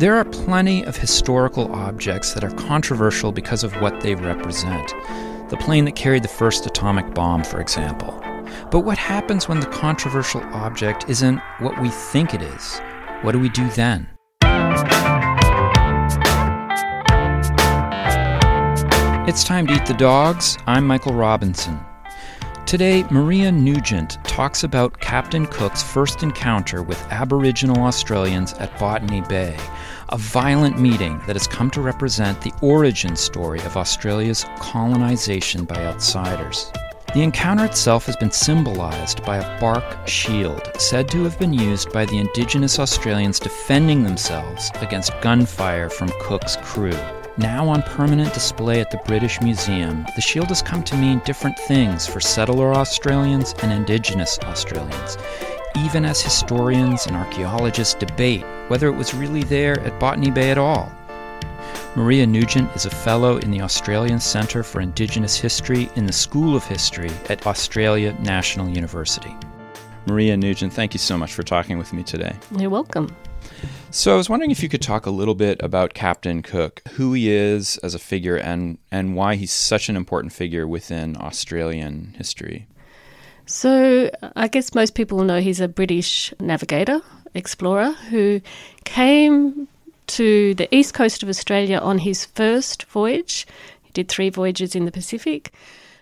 There are plenty of historical objects that are controversial because of what they represent. The plane that carried the first atomic bomb, for example. But what happens when the controversial object isn't what we think it is? What do we do then? It's time to eat the dogs. I'm Michael Robinson. Today, Maria Nugent talks about Captain Cook's first encounter with Aboriginal Australians at Botany Bay, a violent meeting that has come to represent the origin story of Australia's colonization by outsiders. The encounter itself has been symbolized by a bark shield, said to have been used by the Indigenous Australians defending themselves against gunfire from Cook's crew. Now on permanent display at the British Museum, the shield has come to mean different things for settler Australians and Indigenous Australians, even as historians and archaeologists debate whether it was really there at Botany Bay at all. Maria Nugent is a fellow in the Australian Centre for Indigenous History in the School of History at Australia National University. Maria Nugent, thank you so much for talking with me today. You're welcome. So I was wondering if you could talk a little bit about Captain Cook, who he is as a figure, and and why he's such an important figure within Australian history. So I guess most people know he's a British navigator, explorer who came to the east coast of Australia on his first voyage. He did three voyages in the Pacific,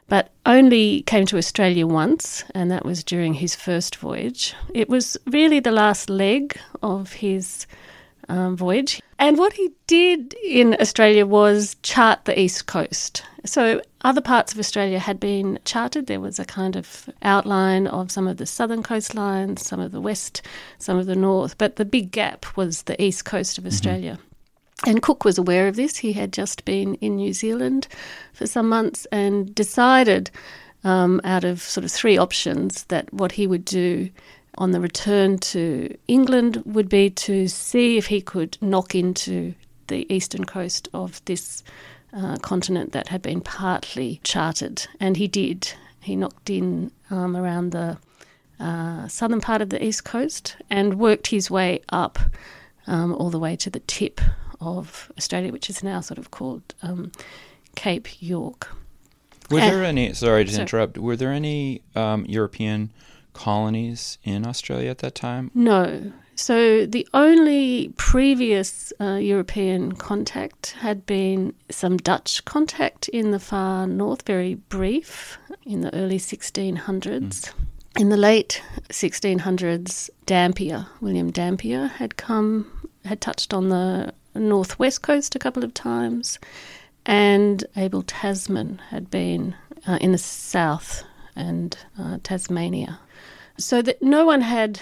but only came to Australia once, and that was during his first voyage. It was really the last leg of his um, voyage. And what he did in Australia was chart the east coast. So other parts of Australia had been charted. There was a kind of outline of some of the southern coastlines, some of the west, some of the north, but the big gap was the east coast of mm-hmm. Australia. Mm-hmm. And Cook was aware of this. He had just been in New Zealand for some months and decided, um, out of sort of three options, that what he would do on the return to England would be to see if he could knock into the eastern coast of this uh, continent that had been partly charted. And he did. He knocked in um, around the uh, southern part of the east coast and worked his way up um, all the way to the tip of Australia, which is now sort of called um, Cape York. Were and, there any? Sorry to interrupt. Were there any um, European colonies in Australia at that time? No. So the only previous uh, European contact had been some Dutch contact in the far north, very brief, in the early 1600s. Mm. In the late 1600s, Dampier, William Dampier, had come, had touched on the northwest coast a couple of times, and Abel Tasman had been uh, in the south and uh, Tasmania. So that no one had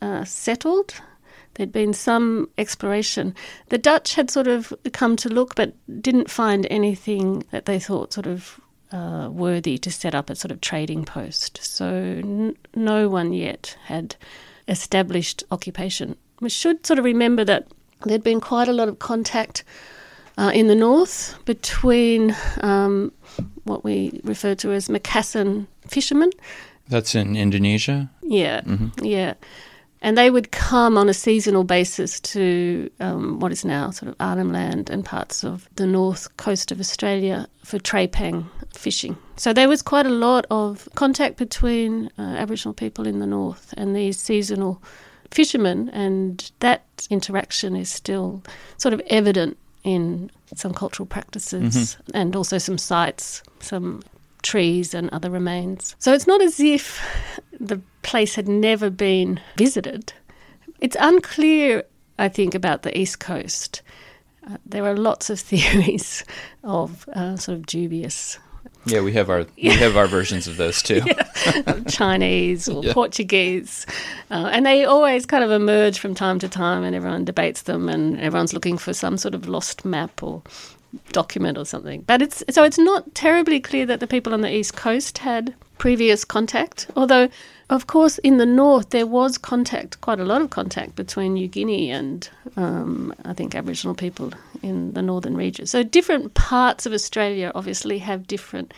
uh, settled. There'd been some exploration. The Dutch had sort of come to look, but didn't find anything that they thought sort of uh, worthy to set up a sort of trading post. So n- no one yet had established occupation. We should sort of remember that there'd been quite a lot of contact uh, in the north between um, what we refer to as Macassan fishermen. That's in Indonesia? Yeah, mm-hmm. yeah. And they would come on a seasonal basis to um, what is now sort of Arnhem Land and parts of the north coast of Australia for trepang fishing. So there was quite a lot of contact between uh, Aboriginal people in the north and these seasonal fishermen, and that interaction is still sort of evident in some cultural practices mm-hmm. and also some sites, some trees and other remains. So it's not as if the place had never been visited. It's unclear, I think, about the East Coast. Uh, there are lots of theories of uh, sort of dubious yeah, we have our we have our versions of those too. yeah. Chinese or yeah. Portuguese, uh, and they always kind of emerge from time to time, and everyone debates them, and everyone's looking for some sort of lost map or document or something. But it's so it's not terribly clear that the people on the east coast had previous contact, although of course, in the north, there was contact, quite a lot of contact between New Guinea and um, I think Aboriginal people in the northern regions. So, different parts of Australia obviously have different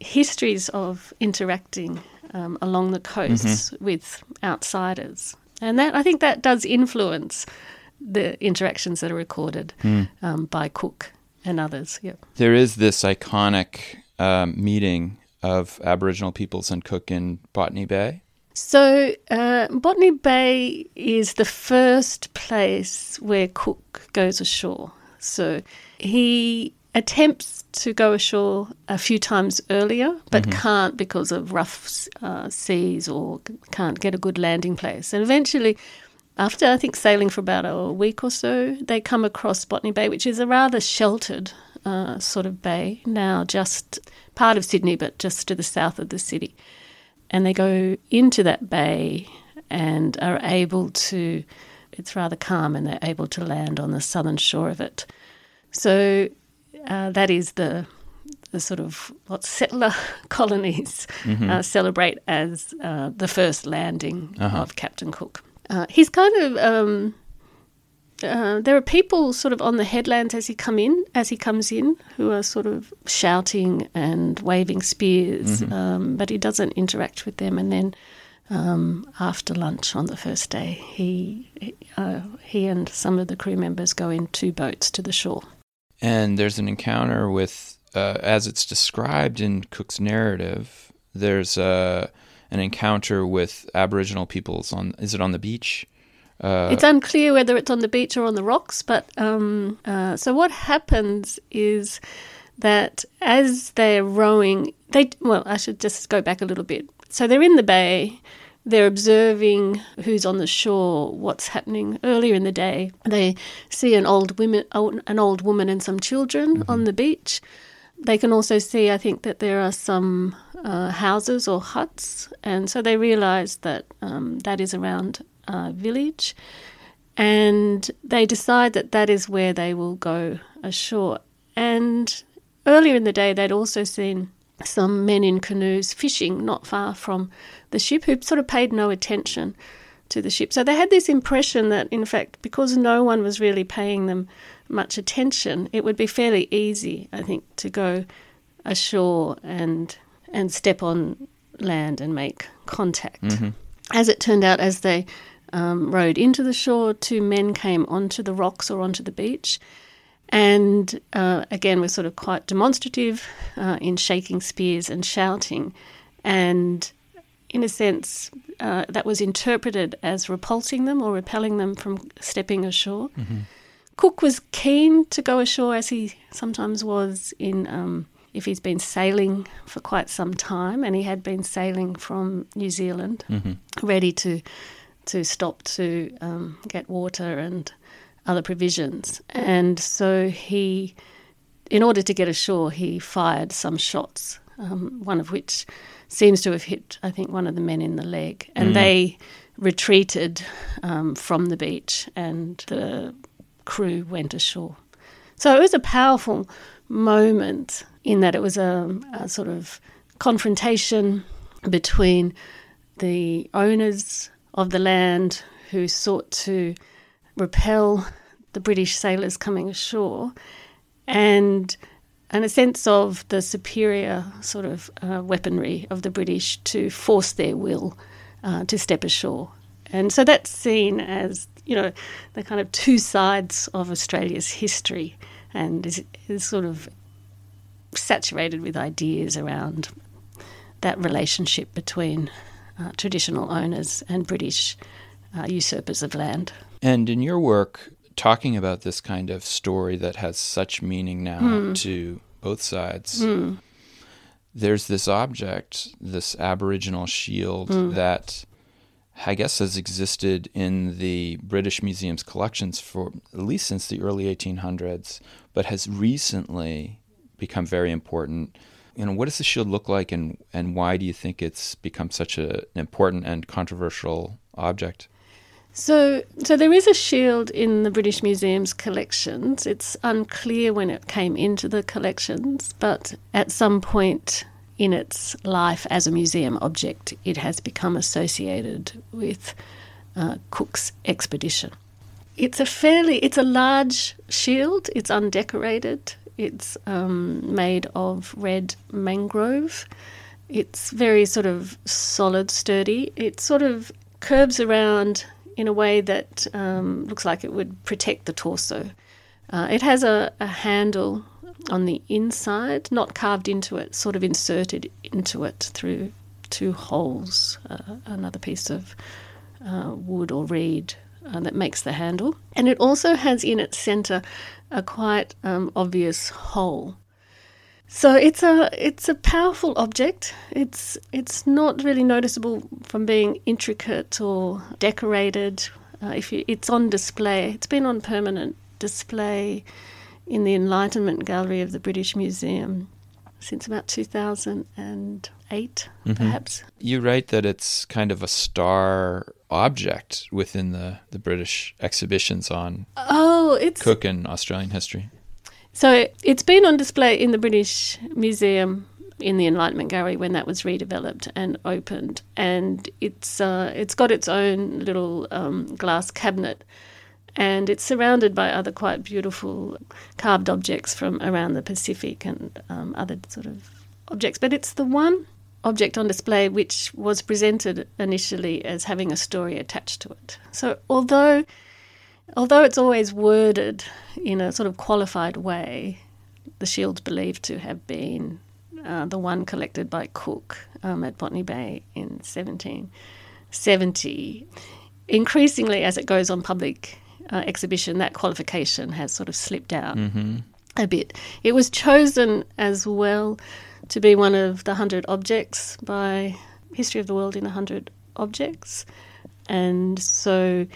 histories of interacting um, along the coasts mm-hmm. with outsiders. And that I think that does influence the interactions that are recorded Hmm. um, by Cook and others. Yeah. There is this iconic um, meeting of Aboriginal peoples and Cook in Botany Bay. So, uh, Botany Bay is the first place where Cook goes ashore. So, he attempts to go ashore a few times earlier, but can't because of rough uh, seas or can't get a good landing place. And eventually, after I think sailing for about a week or so, they come across Botany Bay, which is a rather sheltered uh, sort of bay, now just part of Sydney, but just to the south of the city. And they go into that bay and are able to it's rather calm and they're able to land on the southern shore of it. So uh, that is the the sort of what settler colonies uh, celebrate as uh, the first landing of Captain Cook. Uh, he's kind of um, uh, there are people sort of on the headlands as he come in, as he comes in, who are sort of shouting and waving spears, um, but he doesn't interact with them. And then um, after lunch on the first day, he he, uh, he and some of the crew members go in two boats to the shore. And there's an encounter with, uh, as it's described in Cook's narrative, there's uh, an encounter with Aboriginal peoples on, is it on the beach? Uh, It's unclear whether it's on the beach or on the rocks, but um, uh, so what happens is that as they're rowing, they well, I should just go back a little bit. So they're in the bay, they're observing who's on the shore, what's happening earlier in the day. They see an old women, an old woman and some children on the beach. They can also see, I think, that there are some uh, houses or huts, and so they realise that um, that is around a village, and they decide that that is where they will go ashore. And earlier in the day, they'd also seen some men in canoes fishing not far from the ship who sort of paid no attention to the ship. So they had this impression that, in fact, because no one was really paying them much attention, it would be fairly easy, I think, to go ashore and and step on land and make contact. As it turned out, as they um, rowed into the shore, two men came onto the rocks or onto the beach, and uh, again were sort of quite demonstrative uh, in shaking spears and shouting, and in a sense, uh, that was interpreted as repulsing them or repelling them from stepping ashore. Cook was keen to go ashore, as he sometimes was in. Um, if he's been sailing for quite some time, and he had been sailing from New Zealand, ready to to stop to um, get water and other provisions, and so he, in order to get ashore, he fired some shots, um, one of which seems to have hit, I think, one of the men in the leg, and they retreated um, from the beach, and the crew went ashore. So it was a powerful moment in that it was a, a sort of confrontation between the owners of the land who sought to repel the British sailors coming ashore and and a sense of the superior sort of uh, weaponry of the British to force their will uh, to step ashore. And so that's seen as, you know, the kind of two sides of Australia's history and is, is sort of saturated with ideas around that relationship between uh, traditional owners and British uh, usurpers of land. And in your work, talking about this kind of story that has such meaning now to both sides, there's this object, this Aboriginal shield that I guess has existed in the British Museum's collections for at least since the early 1800s, but has recently become very important. You know, what does the shield look like, and and why do you think it's become such a, an important and controversial object? So, so there is a shield in the British Museum's collections. It's unclear when it came into the collections, but at some point in its life as a museum object, it has become associated with uh, Cook's expedition. It's a fairly, it's a large shield. It's undecorated. It's um, made of red mangrove. It's very sort of solid, sturdy. It sort of curves around in a way that um, looks like it would protect the torso. Uh, it has a, a handle on the inside, not carved into it, sort of inserted into it through two holes, uh, another piece of uh, wood or reed uh, that makes the handle. And it also has in its centre a quite um, obvious hole. So it's a it's a powerful object. It's it's not really noticeable from being intricate or decorated. Uh, if you, it's on display, it's been on permanent display in the Enlightenment Gallery of the British Museum since about 2008, mm-hmm. perhaps. You write that it's kind of a star object within the, the British exhibitions on oh, it's Cook and Australian history. So it's been on display in the British Museum in the Enlightenment Gallery when that was redeveloped and opened, and it's uh, it's got its own little um, glass cabinet and it's surrounded by other quite beautiful carved objects from around the Pacific and um, other sort of objects. But it's the one object on display which was presented initially as having a story attached to it. So although although it's always worded in a sort of qualified way, the shield's believed to have been uh, the one collected by Cook um, at Botany Bay in 1770. Increasingly, as it goes on public uh, exhibition, that qualification has sort of slipped out mm-hmm. a bit. It was chosen as well to be one of the 100 objects by History of the World in 100 Objects. And so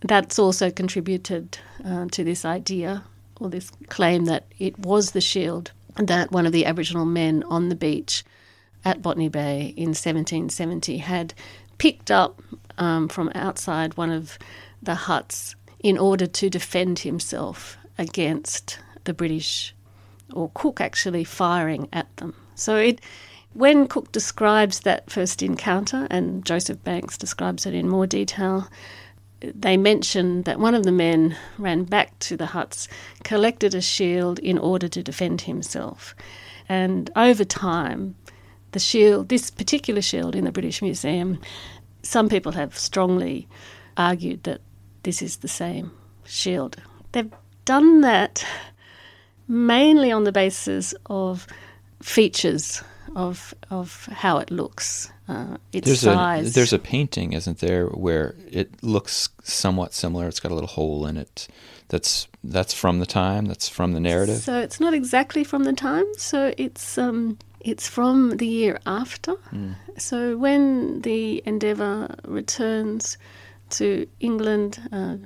that's also contributed uh, to this idea or this claim that it was the shield that one of the Aboriginal men on the beach at Botany Bay in 1770 had picked up um, from outside one of the huts in order to defend himself against the British, or Cook actually firing at them. So it, when Cook describes that first encounter, and Joseph Banks describes it in more detail, they mention that one of the men ran back to the huts, collected a shield in order to defend himself. And over time, the shield, this particular shield in the British Museum, some people have strongly argued that this is the same shield. They've done that mainly on the basis of features of of how it looks, uh, its there's size. A, there's a painting, isn't there, where it looks somewhat similar. It's got a little hole in it. That's that's from the time. That's from the narrative. So it's not exactly from the time. So it's um, it's from the year after. Mm. So when the Endeavour returns to England, uh,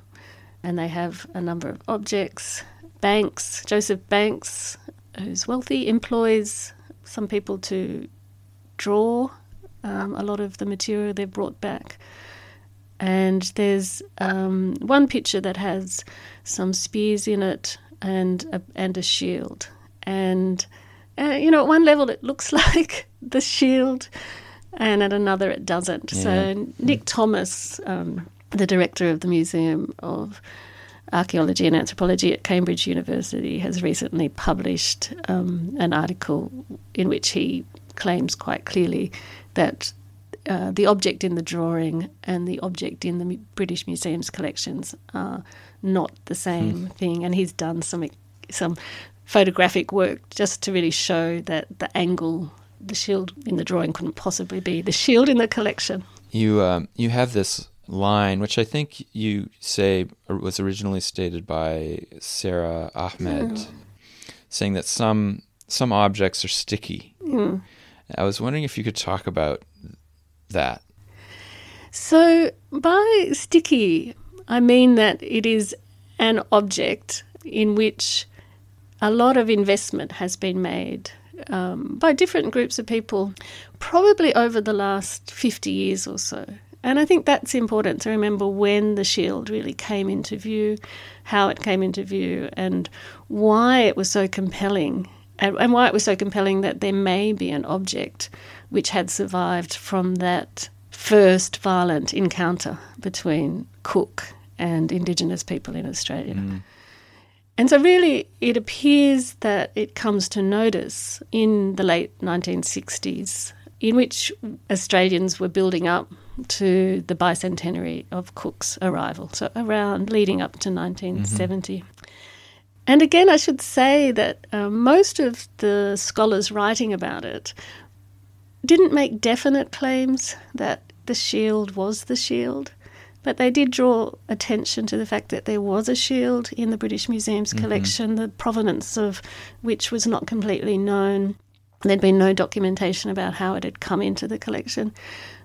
and they have a number of objects. Banks, Joseph Banks, who's wealthy, employs some people to draw um, a lot of the material they've brought back. And there's um, one picture that has some spears in it and a, and a shield. And, uh, you know, at one level it looks like the shield, and at another it doesn't. Yeah. So Nick Thomas, um, the director of the Museum of Archaeology and Anthropology at Cambridge University, has recently published um, an article in which he claims quite clearly that uh, the object in the drawing and the object in the British Museum's collections are not the same hmm. thing. And he's done some some photographic work just to really show that the angle, the shield in the drawing couldn't possibly be the shield in the collection. You um, you have this line, which I think you say was originally stated by Sara Ahmed, mm. saying that some some objects are sticky. Mm. I was wondering if you could talk about that. So, by sticky, I mean that it is an object in which a lot of investment has been made um, by different groups of people, probably over the last 50 years or so. And I think that's important to remember when the shield really came into view, how it came into view, and why it was so compelling, and, why it was so compelling that there may be an object which had survived from that first violent encounter between Cook and Indigenous people in Australia. Mm. And so, really, it appears that it comes to notice in the late 1960s, in which Australians were building up to the bicentenary of Cook's arrival, so around leading up to 1970. Mm-hmm. And again, I should say that uh, most of the scholars writing about it didn't make definite claims that the shield was the shield, but they did draw attention to the fact that there was a shield in the British Museum's mm-hmm. collection, the provenance of which was not completely known. There'd been no documentation about how it had come into the collection,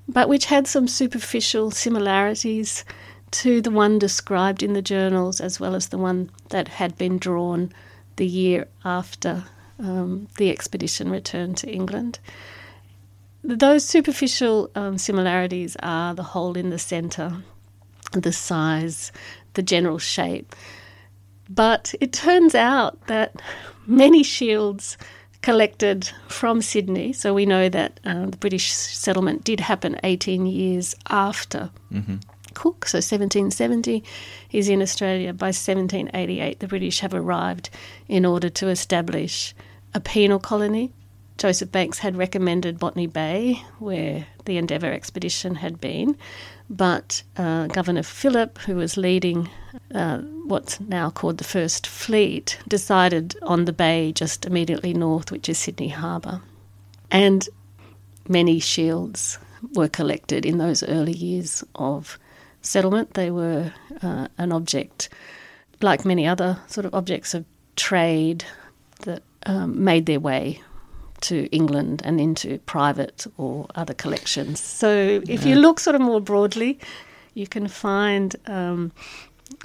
but which had some superficial similarities to the one described in the journals as well as the one that had been drawn the year after um, the expedition returned to England. Those superficial um, similarities are the hole in the centre, the size, the general shape. But it turns out that many shields collected from Sydney, so we know that uh, the British settlement did happen 18 years after mm-hmm. Cook, so 1770. He's in Australia. By 1788, the British have arrived in order to establish a penal colony. Joseph Banks had recommended Botany Bay, where the Endeavour expedition had been, but uh, Governor Phillip, who was leading uh, what's now called the First Fleet, decided on the bay just immediately north, which is Sydney Harbour. And many shields were collected in those early years of settlement. They were uh, an object, like many other sort of objects of trade, that um, made their way to England and into private or other collections. So if you look sort of more broadly, you can find um,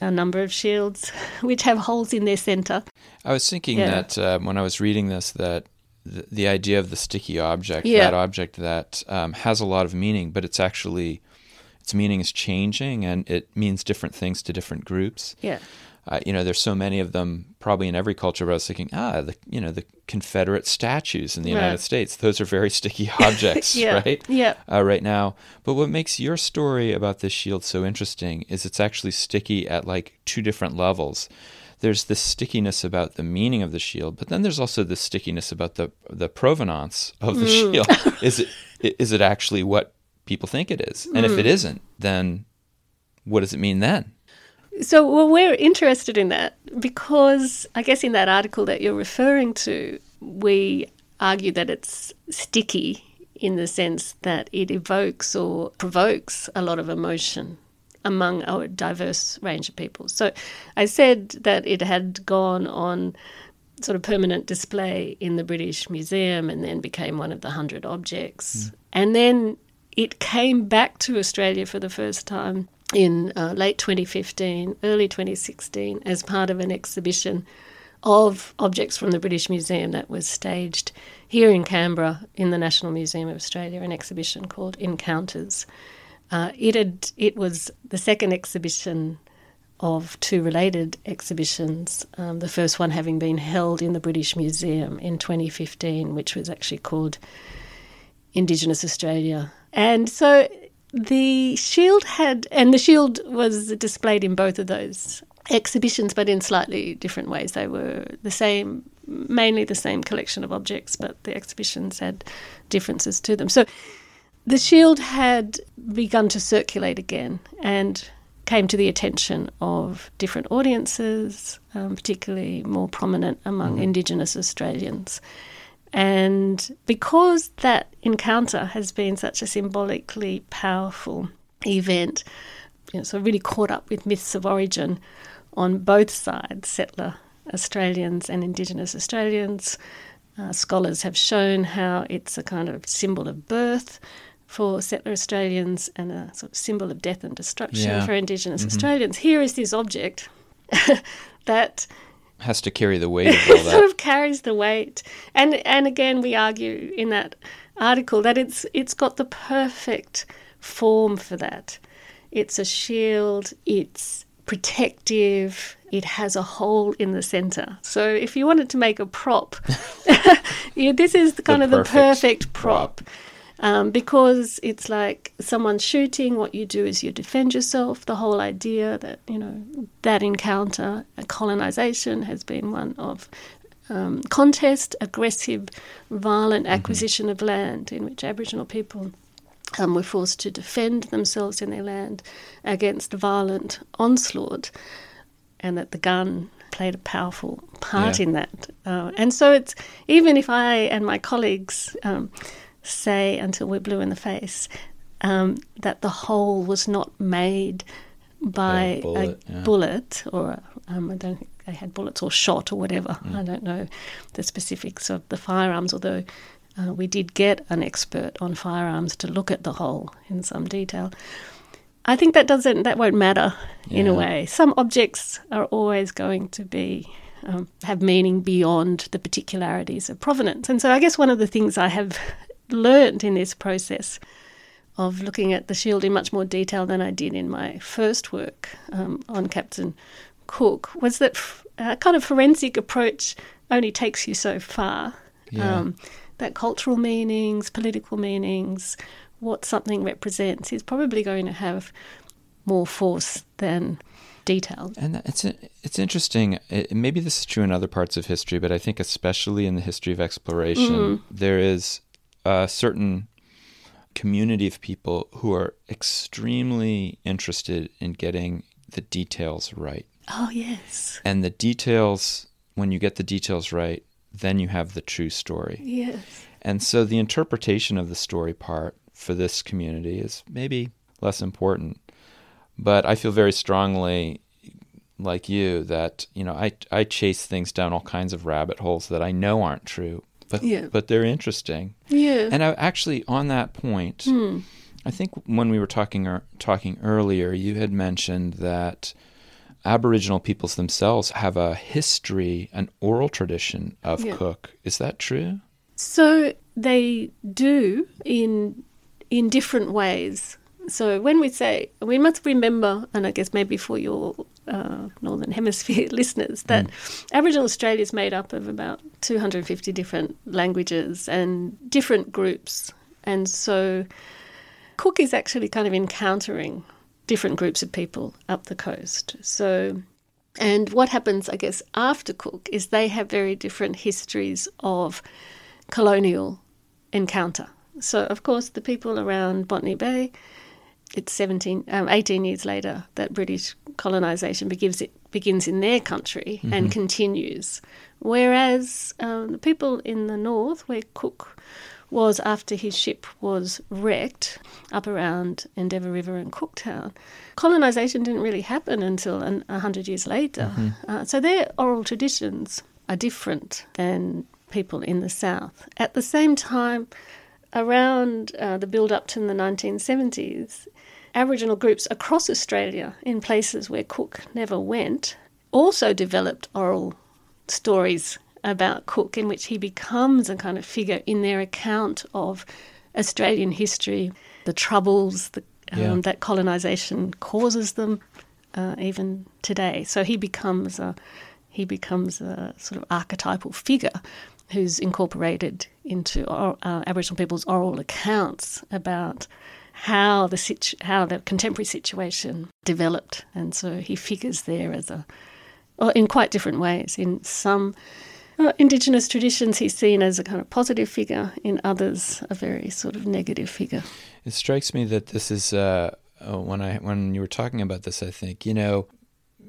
a number of shields which have holes in their centre. I was thinking yeah. that uh, when I was reading this, that the, the idea of the sticky object, yeah. that object that um, has a lot of meaning, but it's actually its meaning is changing and it means different things to different groups. Yeah. Uh, you know, there's so many of them probably in every culture. But I was thinking, ah, the you know the Confederate statues in the right. United States; those are very sticky objects, yeah. right? Yeah. Uh, right now, but what makes your story about this shield so interesting is it's actually sticky at like two different levels. There's this stickiness about the meaning of the shield, but then there's also the stickiness about the the provenance of the mm. shield. is it is it actually what people think it is. And mm. if it hmm. isn't, then what does it mean then? So, well, we're interested in that because I guess in that article that you're referring to, we argue that it's sticky in the sense that it evokes or provokes a lot of emotion among a diverse range of people. So, I said that it had gone on sort of permanent display in the British Museum and then became one of the hundred objects. Mm. And then it came back to Australia for the first time in uh, late 2015, early 2016, as part of an exhibition of objects from the British Museum that was staged here in Canberra in the National Museum of Australia, an exhibition called Encounters. Uh, it had it was the second exhibition of two related exhibitions. Um, the first one having been held in the British Museum in 2015, which was actually called Indigenous Australia and so the shield had, and the shield was displayed in both of those exhibitions, but in slightly different ways. They were the same, mainly the same collection of objects, but the exhibitions had differences to them. So the shield had begun to circulate again and came to the attention of different audiences, um, particularly more prominent among mm-hmm. Indigenous Australians. And because that encounter has been such a symbolically powerful event, you know, so really caught up with myths of origin on both sides, settler Australians and Indigenous Australians. Uh, scholars have shown how it's a kind of symbol of birth for settler Australians and a sort of symbol of death and destruction yeah. for Indigenous mm-hmm. Australians. Here is this object that has to carry the weight of all that. sort of carries the weight. And and again we argue in that article that it's it's got the perfect form for that. It's a shield, it's protective, it has a hole in the center. So if you wanted to make a prop, yeah, this is kind the of the perfect prop. prop um, because it's like someone shooting. What you do is you defend yourself. The whole idea that you know that encounter, a colonization, has been one of um, contest, aggressive, violent mm-hmm. acquisition mm-hmm. of land in which Aboriginal people um, were forced to defend themselves in their land against violent onslaught, and that the gun played a powerful part Yeah. in that. Uh, and so it's even if I and my colleagues um, say until we're blue in the face um, that the hole was not made by a bullet, yeah. bullet or um, I don't think they had bullets or shot or whatever. Mm. I don't know the specifics of the firearms, although uh, we did get an expert on firearms to look at the hole in some detail. I think that doesn't that won't matter in a way. Some objects are always going to be um, have meaning beyond the particularities of provenance, and so I guess one of the things I have learned in this process of looking at the shield in much more detail than I did in my first work um, on Captain Cook was that f- a kind of forensic approach only takes you so far. Yeah. Um, that cultural meanings, political meanings, what something represents is probably going to have more force than detail. And it's it's interesting. It, maybe this is true in other parts of history, but I think especially in the history of exploration, there is a certain community of people who are extremely interested in getting the details right. Oh, yes. And the details, when you get the details right, then you have the true story. Yes. And so the interpretation of the story part for this community is maybe less important. But I feel very strongly, like you, that you know I I chase things down all kinds of rabbit holes that I know aren't true, but Yeah. but they're interesting. Yeah. And I actually on that point, Hmm. I think when we were talking er, talking earlier, you had mentioned that Aboriginal peoples themselves have a history, an oral tradition of Yeah. cook. Is that true? So they do in in different ways. So when we say we must remember, and I guess maybe for your uh, northern hemisphere listeners, that Aboriginal Australia is made up of about 250 different languages and different groups, and so Cook is actually kind of encountering different groups of people up the coast. So and what happens, I guess, after Cook is they have very different histories of colonial encounter. So, of course, the people around Botany Bay, it's 17, um, 18 years later that British colonisation begins, it begins in their country and continues. Whereas um, the people in the north, where Cook was after his ship was wrecked up around Endeavour River and Cooktown, colonisation didn't really happen until an, a hundred years later. Uh, so their oral traditions are different than people in the south. At the same time, around uh, the build up to the 1970s, Aboriginal groups across Australia, in places where Cook never went, also developed oral stories about Cook, in which he becomes a kind of figure in their account of Australian history, the troubles the, um, Yeah. that colonisation causes them, uh, even today. So he becomes a he becomes a sort of archetypal figure who's incorporated into or, uh, Aboriginal people's oral accounts about how the situ- how the contemporary situation developed, and so he figures there as a well, in quite different ways. In some uh, Indigenous traditions, he's seen as a kind of positive figure. In others, a very sort of negative figure. It strikes me that this is uh, uh, when I when you were talking about this. I think you know,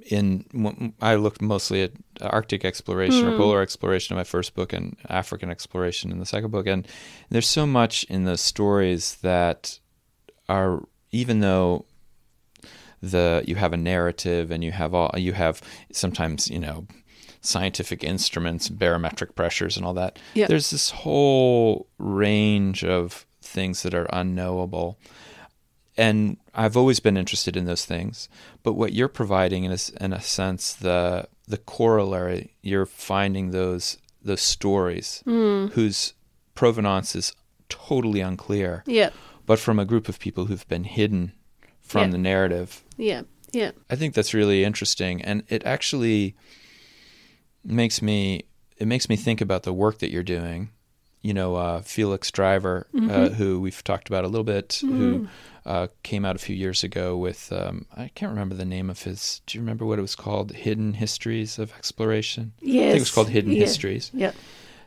in I looked mostly at Arctic exploration or hmm. polar exploration in my first book, and African exploration in the second book, and there's so much in those stories that are even though the you have a narrative and you have all you have sometimes you know scientific instruments barometric pressures and all that Yep. there's this whole range of things that are unknowable and I've always been interested in those things but what you're providing is in a sense the the corollary you're finding those those stories hmm. whose provenance is totally unclear Yeah, but from a group of people who've been hidden from Yeah. the narrative. yeah, yeah. I think that's really interesting, and it actually makes me it makes me think about the work that you're doing. You know, uh, Felix Driver, uh, who we've talked about a little bit, who uh, came out a few years ago with um, I can't remember the name of his. Do you remember what it was called? Hidden Histories of Exploration. I think it was called Hidden yeah. Histories Yeah,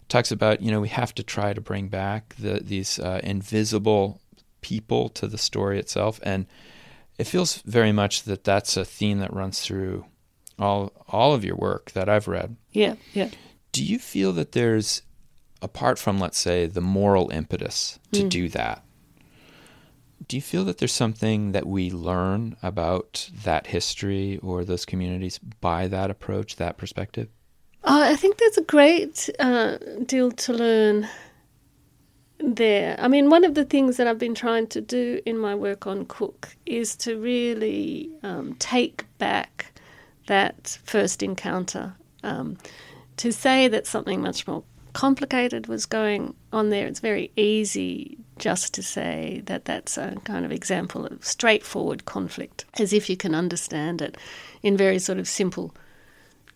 talks about you know we have to try to bring back the these uh, invisible people to the story itself. And it feels very much that that's a theme that runs through all all of your work that I've read. Yeah, yeah. Do you feel that there's apart from let's say the moral impetus to Mm. do that? Do you feel that there's something that we learn about that history or those communities by that approach, that perspective? Oh, I think there's a great uh, deal to learn there. I mean, one of the things that I've been trying to do in my work on Cook is to really um, take back that first encounter. Um, to say that something much more complicated was going on there, it's very easy just to say that that's a kind of example of straightforward conflict, as if you can understand it in very sort of simple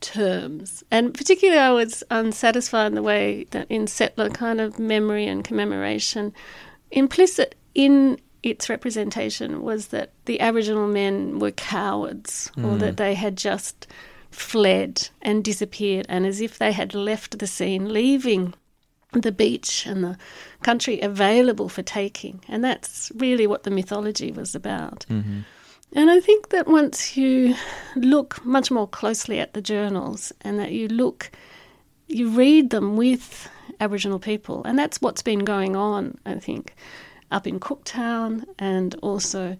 terms. And particularly, I was unsatisfied in the way that in settler kind of memory and commemoration, implicit in its representation was that the Aboriginal men were cowards or that mm. they had just fled and disappeared, and as if they had left the scene, leaving the beach and the country available for taking. And that's really what the mythology was about. Mm-hmm. And I think that once you look much more closely at the journals and that you look, you read them with Aboriginal people, and that's what's been going on, I think, up in Cooktown and also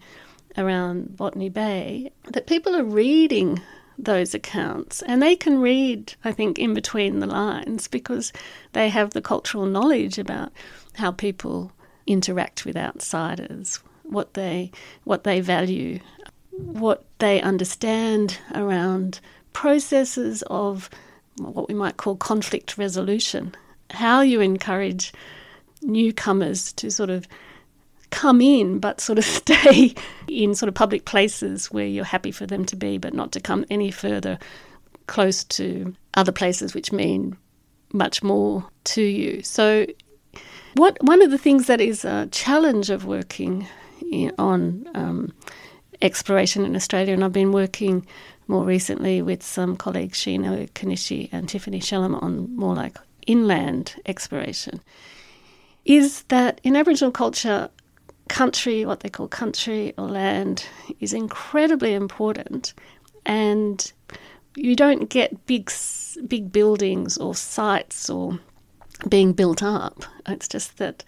around Botany Bay, that people are reading those accounts. And they can read, I think, in between the lines because they have the cultural knowledge about how people interact with outsiders, what they what they value, what they understand around processes of what we might call conflict resolution, how you encourage newcomers to sort of come in but sort of stay in sort of public places where you're happy for them to be, but not to come any further close to other places which mean much more to you. So, what one of the things that is a challenge of working in, on um, exploration in Australia, and I've been working more recently with some colleagues, Shino Konishi and Tiffany Shellam, on more like inland exploration, is that in Aboriginal culture, country, what they call country or land, is incredibly important, and you don't get big, big buildings or sites or being built up. It's just that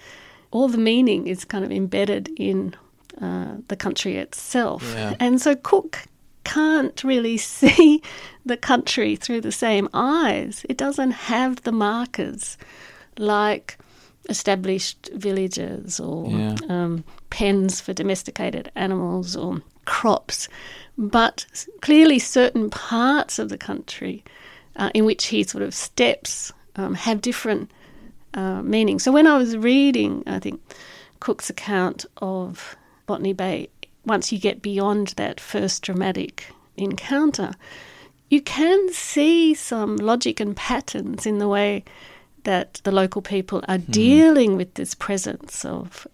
all the meaning is kind of embedded in uh, the country itself, Yeah. and so Cook can't really see the country through the same eyes. It doesn't have the markers like established villages or Yeah. um, pens for domesticated animals or crops, but clearly certain parts of the country uh, in which he sort of steps um, have different uh, meanings. So when I was reading, I think Cook's account of Botany Bay, once you get beyond that first dramatic encounter, you can see some logic and patterns in the way that the local people are hmm. dealing with this presence of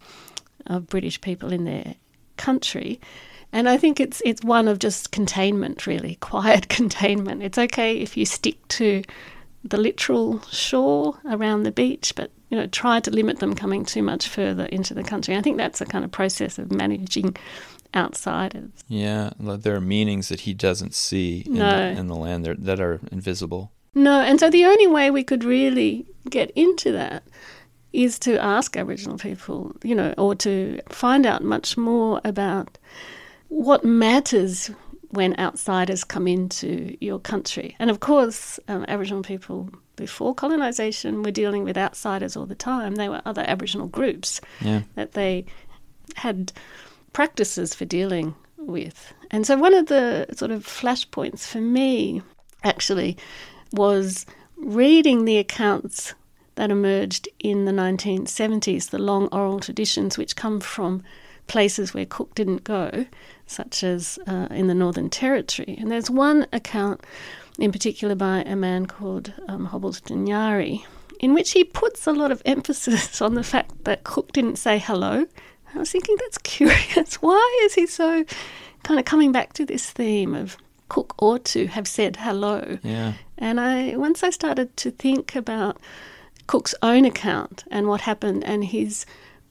of British people in their country. And I think it's it's one of just containment, really, quiet containment. It's okay if you stick to the literal shore around the beach, but you know, try to limit them coming too much further into the country. I think that's a kind of process of managing outsiders. Yeah, there are meanings that he doesn't see in, No. the, in the land that are invisible. No, and so the only way we could really get into that is to ask Aboriginal people, you know, or to find out much more about what matters when outsiders come into your country. And of course, um, Aboriginal people before colonisation were dealing with outsiders all the time. They were other Aboriginal groups Yeah. that they had practices for dealing with. And so one of the sort of flashpoints for me actually was reading the accounts that emerged in the 1970s, the long oral traditions which come from places where Cook didn't go, such as uh, in the Northern Territory. And there's one account in particular by a man called um, Hobbles Danaiyarri, in which he puts a lot of emphasis on the fact that Cook didn't say hello. I was thinking that's curious. Why is he so kind of coming back to this theme of Cook ought to have said hello? Yeah. And I once I started to think about Cook's own account and what happened and his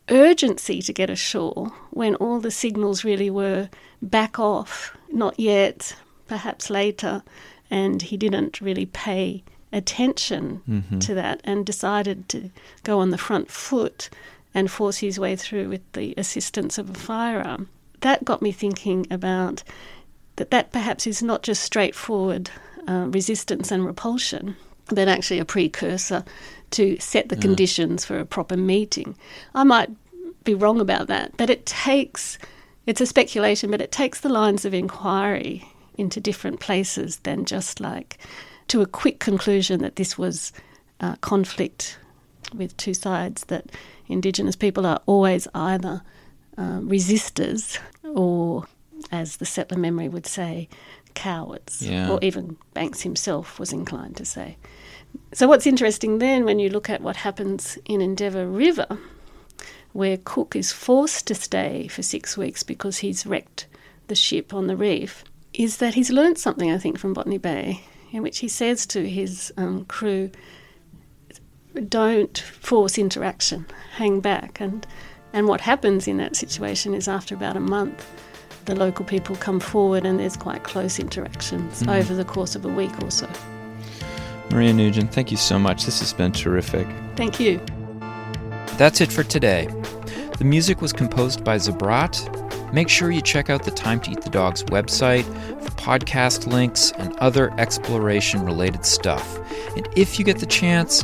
urgency to get ashore when all the signals really were back off, not yet, perhaps later, and he didn't really pay attention mm-hmm. to that and decided to go on the front foot and force his way through with the assistance of a firearm. That got me thinking about that that perhaps is not just straightforward uh, resistance and repulsion, but actually a precursor to set the yeah. conditions for a proper meeting. I might be wrong about that, but it takes, it's a speculation, but it takes the lines of inquiry into different places than just like to a quick conclusion that this was uh, conflict with two sides, that Indigenous people are always either uh, resistors or, as the settler memory would say, cowards, yeah. or even Banks himself was inclined to say. So, what's interesting then when you look at what happens in Endeavour River, where Cook is forced to stay for six weeks because he's wrecked the ship on the reef, is that he's learned something, I think, from Botany Bay, in which he says to his um, crew, don't force interaction, hang back. And, and what happens in that situation is after about a month, the local people come forward and there's quite close interactions mm-hmm. over the course of a week or so. Maria Nugent, thank you so much. This has been terrific. Thank you. That's it for today. The music was composed by Zabrat. Make sure you check out the Time to Eat the Dogs website for podcast links and other exploration related stuff. And if you get the chance,